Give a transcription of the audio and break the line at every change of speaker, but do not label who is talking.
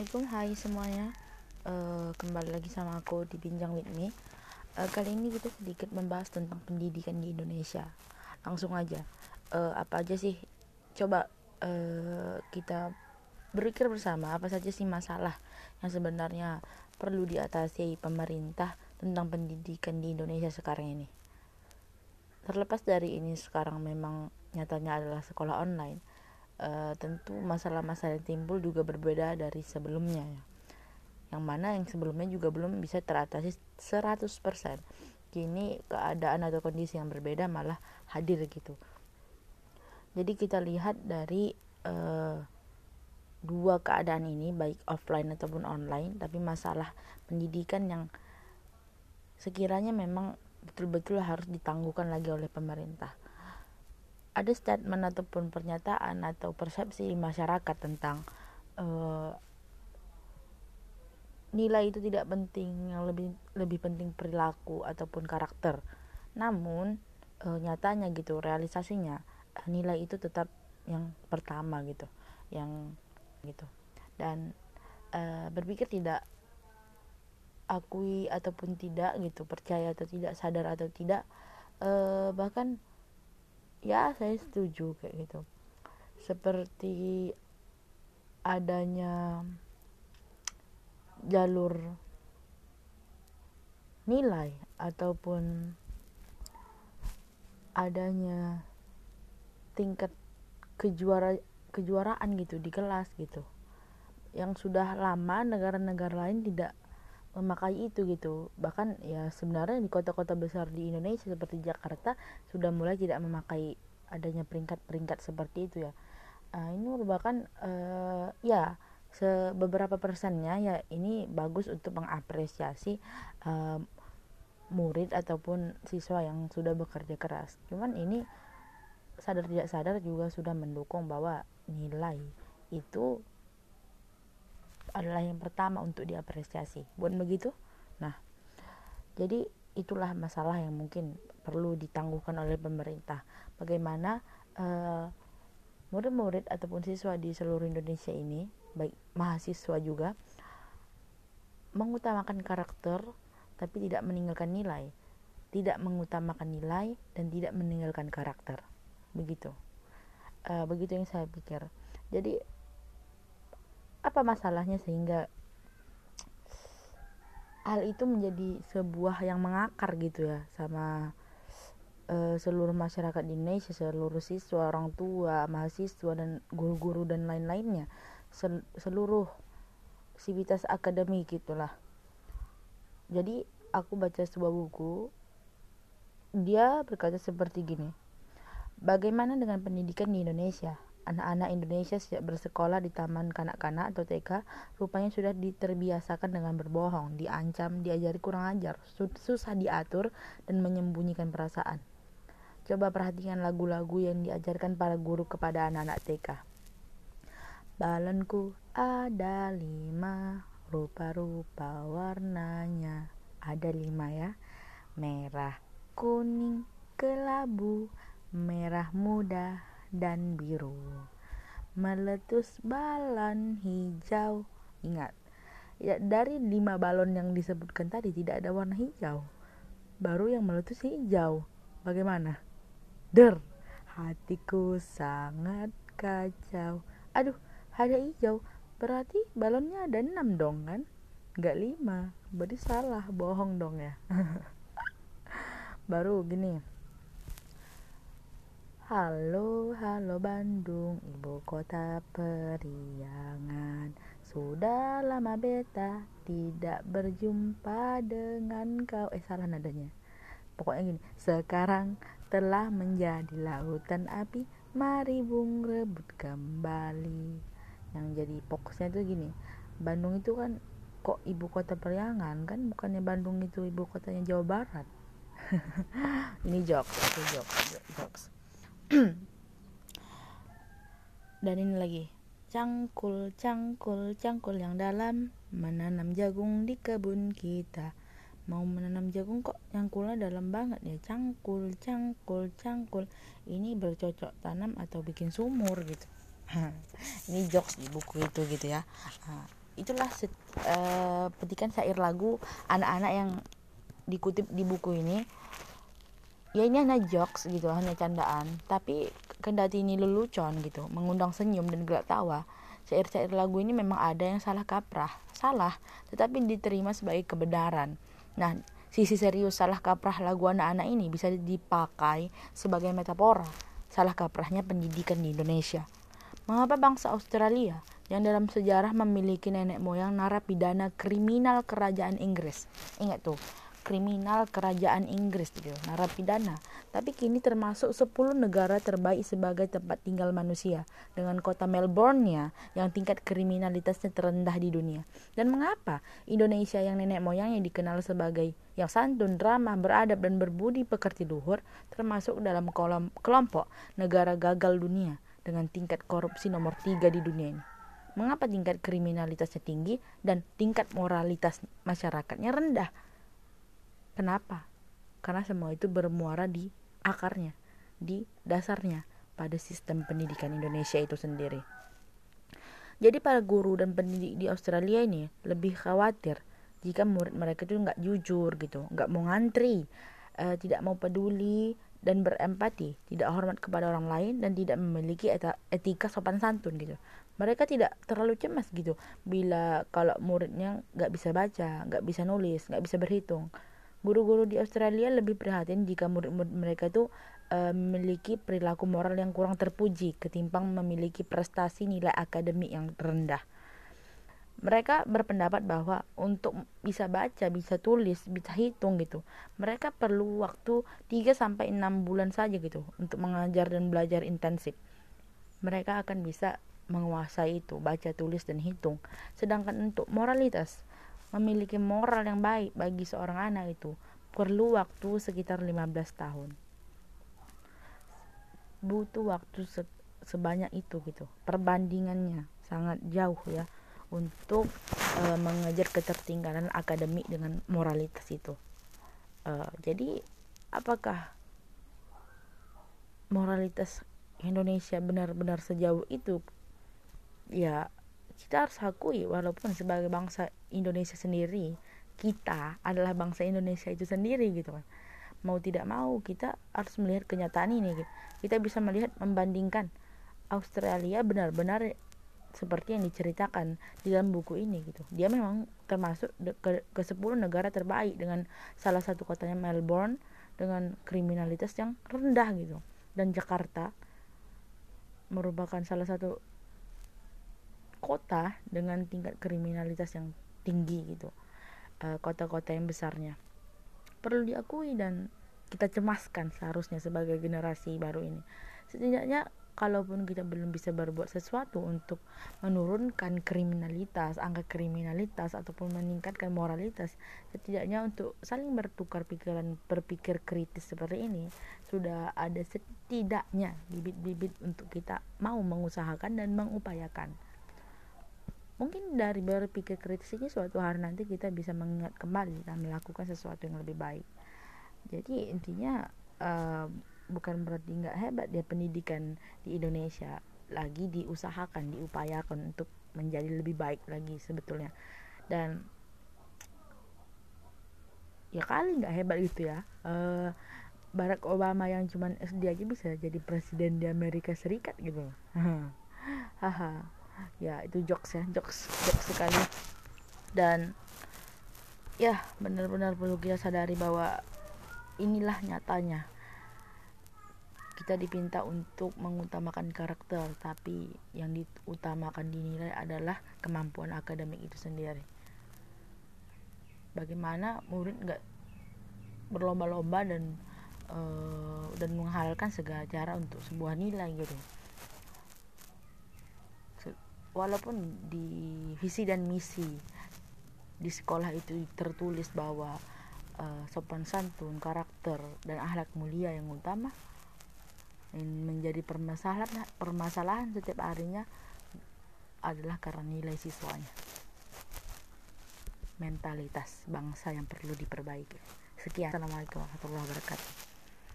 Assalamualaikum, hai semuanya. Uh, kembali lagi sama aku di Bincang with Me. Uh, kali ini kita sedikit membahas tentang pendidikan di Indonesia. Langsung aja, uh, apa aja sih? Coba uh, kita berpikir bersama apa saja sih masalah yang sebenarnya perlu diatasi pemerintah tentang pendidikan di Indonesia sekarang ini. Terlepas dari ini sekarang memang nyatanya adalah sekolah online uh, tentu masalah-masalah yang timbul juga berbeda dari sebelumnya ya. Yang mana yang sebelumnya juga belum bisa teratasi 100%. Kini keadaan atau kondisi yang berbeda malah hadir gitu. Jadi kita lihat dari uh, dua keadaan ini baik offline ataupun online, tapi masalah pendidikan yang sekiranya memang betul-betul harus ditangguhkan lagi oleh pemerintah ada statement ataupun pernyataan atau persepsi masyarakat tentang uh, nilai itu tidak penting yang lebih lebih penting perilaku ataupun karakter. Namun uh, nyatanya gitu realisasinya uh, nilai itu tetap yang pertama gitu yang gitu. Dan uh, berpikir tidak akui ataupun tidak gitu percaya atau tidak sadar atau tidak bahkan ya saya setuju kayak gitu. Seperti adanya jalur nilai ataupun adanya tingkat kejuara kejuaraan gitu di kelas gitu. Yang sudah lama negara-negara lain tidak memakai itu gitu. Bahkan ya sebenarnya di kota-kota besar di Indonesia seperti Jakarta sudah mulai tidak memakai adanya peringkat-peringkat seperti itu ya. Uh, ini merupakan uh, ya beberapa persennya ya ini bagus untuk mengapresiasi uh, murid ataupun siswa yang sudah bekerja keras. Cuman ini sadar tidak sadar juga sudah mendukung bahwa nilai itu adalah yang pertama untuk diapresiasi. Bukan begitu? Nah jadi itulah masalah yang mungkin perlu ditangguhkan oleh pemerintah. Bagaimana uh, murid-murid ataupun siswa di seluruh Indonesia ini baik mahasiswa juga mengutamakan karakter tapi tidak meninggalkan nilai. Tidak mengutamakan nilai dan tidak meninggalkan karakter. Begitu. Uh, begitu yang saya pikir. Jadi apa masalahnya sehingga hal itu menjadi sebuah yang mengakar gitu ya sama uh, seluruh masyarakat di Indonesia, seluruh siswa, orang tua, mahasiswa dan guru-guru dan lain-lainnya, Sel seluruh sivitas akademik gitulah. Jadi aku baca sebuah buku, dia berkata seperti gini, bagaimana dengan pendidikan di Indonesia? Anak-anak Indonesia sejak bersekolah di taman kanak-kanak atau TK rupanya sudah diterbiasakan dengan berbohong, diancam, diajari kurang ajar, susah diatur, dan menyembunyikan perasaan. Coba perhatikan lagu-lagu yang diajarkan para guru kepada anak-anak TK. Balonku ada lima, rupa-rupa warnanya. Ada lima ya, merah, kuning, kelabu, merah muda, dan biru. Meletus balon hijau. Ingat, ya, dari lima balon yang disebutkan tadi tidak ada warna hijau. Baru yang meletus hijau. Bagaimana? Der, hatiku sangat kacau. Aduh, ada hijau. Berarti balonnya ada enam dong kan? Gak lima. Berarti salah, bohong dong ya. Baru gini Halo, halo Bandung, ibu kota periangan. Sudah lama beta tidak berjumpa dengan kau. Eh salah nadanya. Pokoknya gini, sekarang telah menjadi lautan api. Mari bung rebut kembali. Yang jadi fokusnya itu gini. Bandung itu kan kok ibu kota periangan kan bukannya Bandung itu ibu kotanya Jawa Barat. Ini jokes, itu jokes, jokes. dan ini lagi. Cangkul cangkul cangkul yang dalam. Menanam jagung di kebun kita. Mau menanam jagung kok cangkulnya dalam banget ya? Cangkul cangkul cangkul. Ini bercocok tanam atau bikin sumur gitu. Ini jokes di buku itu gitu ya. Itulah set, uh, petikan syair lagu anak-anak yang dikutip di buku ini ya ini hanya jokes gitu hanya candaan. Tapi kendati ini lelucon gitu mengundang senyum dan gelak tawa syair-syair lagu ini memang ada yang salah kaprah. Salah tetapi diterima sebagai kebenaran. Nah sisi serius salah kaprah lagu anak-anak ini bisa dipakai sebagai metafora. Salah kaprahnya pendidikan di Indonesia. Mengapa bangsa Australia yang dalam sejarah memiliki nenek moyang narapidana kriminal kerajaan Inggris? Ingat tuh kriminal kerajaan Inggris gitu, narapidana. Tapi kini termasuk 10 negara terbaik sebagai tempat tinggal manusia dengan kota Melbourne-nya yang tingkat kriminalitasnya terendah di dunia. Dan mengapa Indonesia yang nenek moyangnya dikenal sebagai yang santun, ramah, beradab dan berbudi pekerti luhur termasuk dalam kolom, kelompok negara gagal dunia dengan tingkat korupsi nomor 3 di dunia ini. Mengapa tingkat kriminalitasnya tinggi dan tingkat moralitas masyarakatnya rendah? Kenapa? Karena semua itu bermuara di akarnya, di dasarnya pada sistem pendidikan Indonesia itu sendiri. Jadi para guru dan pendidik di Australia ini lebih khawatir jika murid mereka itu nggak jujur gitu, nggak mau ngantri, uh, tidak mau peduli dan berempati, tidak hormat kepada orang lain dan tidak memiliki etika sopan santun gitu. Mereka tidak terlalu cemas gitu bila kalau muridnya nggak bisa baca, nggak bisa nulis, nggak bisa berhitung Guru-guru di Australia lebih prihatin jika murid-murid mereka itu uh, memiliki perilaku moral yang kurang terpuji ketimbang memiliki prestasi nilai akademik yang rendah. Mereka berpendapat bahwa untuk bisa baca, bisa tulis, bisa hitung gitu, mereka perlu waktu 3 sampai 6 bulan saja gitu untuk mengajar dan belajar intensif. Mereka akan bisa menguasai itu, baca, tulis dan hitung. Sedangkan untuk moralitas, memiliki moral yang baik bagi seorang anak itu perlu waktu sekitar 15 tahun. Butuh waktu se sebanyak itu gitu. Perbandingannya sangat jauh ya untuk e, mengejar ketertinggalan akademik dengan moralitas itu. E, jadi apakah moralitas Indonesia benar-benar sejauh itu? Ya kita harus akui walaupun sebagai bangsa Indonesia sendiri kita adalah bangsa Indonesia itu sendiri gitu kan mau tidak mau kita harus melihat kenyataan ini gitu. kita bisa melihat membandingkan Australia benar-benar seperti yang diceritakan di dalam buku ini gitu. Dia memang termasuk ke, ke 10 negara terbaik dengan salah satu kotanya Melbourne dengan kriminalitas yang rendah gitu. Dan Jakarta merupakan salah satu kota dengan tingkat kriminalitas yang tinggi gitu. Eh, kota-kota yang besarnya. Perlu diakui dan kita cemaskan seharusnya sebagai generasi baru ini. Setidaknya kalaupun kita belum bisa berbuat sesuatu untuk menurunkan kriminalitas, angka kriminalitas ataupun meningkatkan moralitas, setidaknya untuk saling bertukar pikiran, berpikir kritis seperti ini sudah ada setidaknya bibit-bibit untuk kita mau mengusahakan dan mengupayakan mungkin dari berpikir kritis ini suatu hari nanti kita bisa mengingat kembali dan melakukan sesuatu yang lebih baik. Jadi intinya uh, bukan berarti nggak hebat dia pendidikan di Indonesia lagi diusahakan diupayakan untuk menjadi lebih baik lagi sebetulnya. Dan ya kali nggak hebat gitu ya. Uh, Barack Obama yang cuman SD aja bisa jadi presiden di Amerika Serikat gitu haha ya itu jokes ya jokes jokes sekali. Dan ya benar-benar perlu kita sadari bahwa inilah nyatanya. Kita dipinta untuk mengutamakan karakter tapi yang diutamakan dinilai adalah kemampuan akademik itu sendiri. Bagaimana murid nggak berlomba-lomba dan uh, dan menghalalkan segala cara untuk sebuah nilai gitu walaupun di visi dan misi di sekolah itu tertulis bahwa uh, sopan santun, karakter dan akhlak mulia yang utama menjadi permasalahan permasalahan setiap harinya adalah karena nilai siswanya. Mentalitas bangsa yang perlu diperbaiki. Sekian. Assalamualaikum warahmatullahi wabarakatuh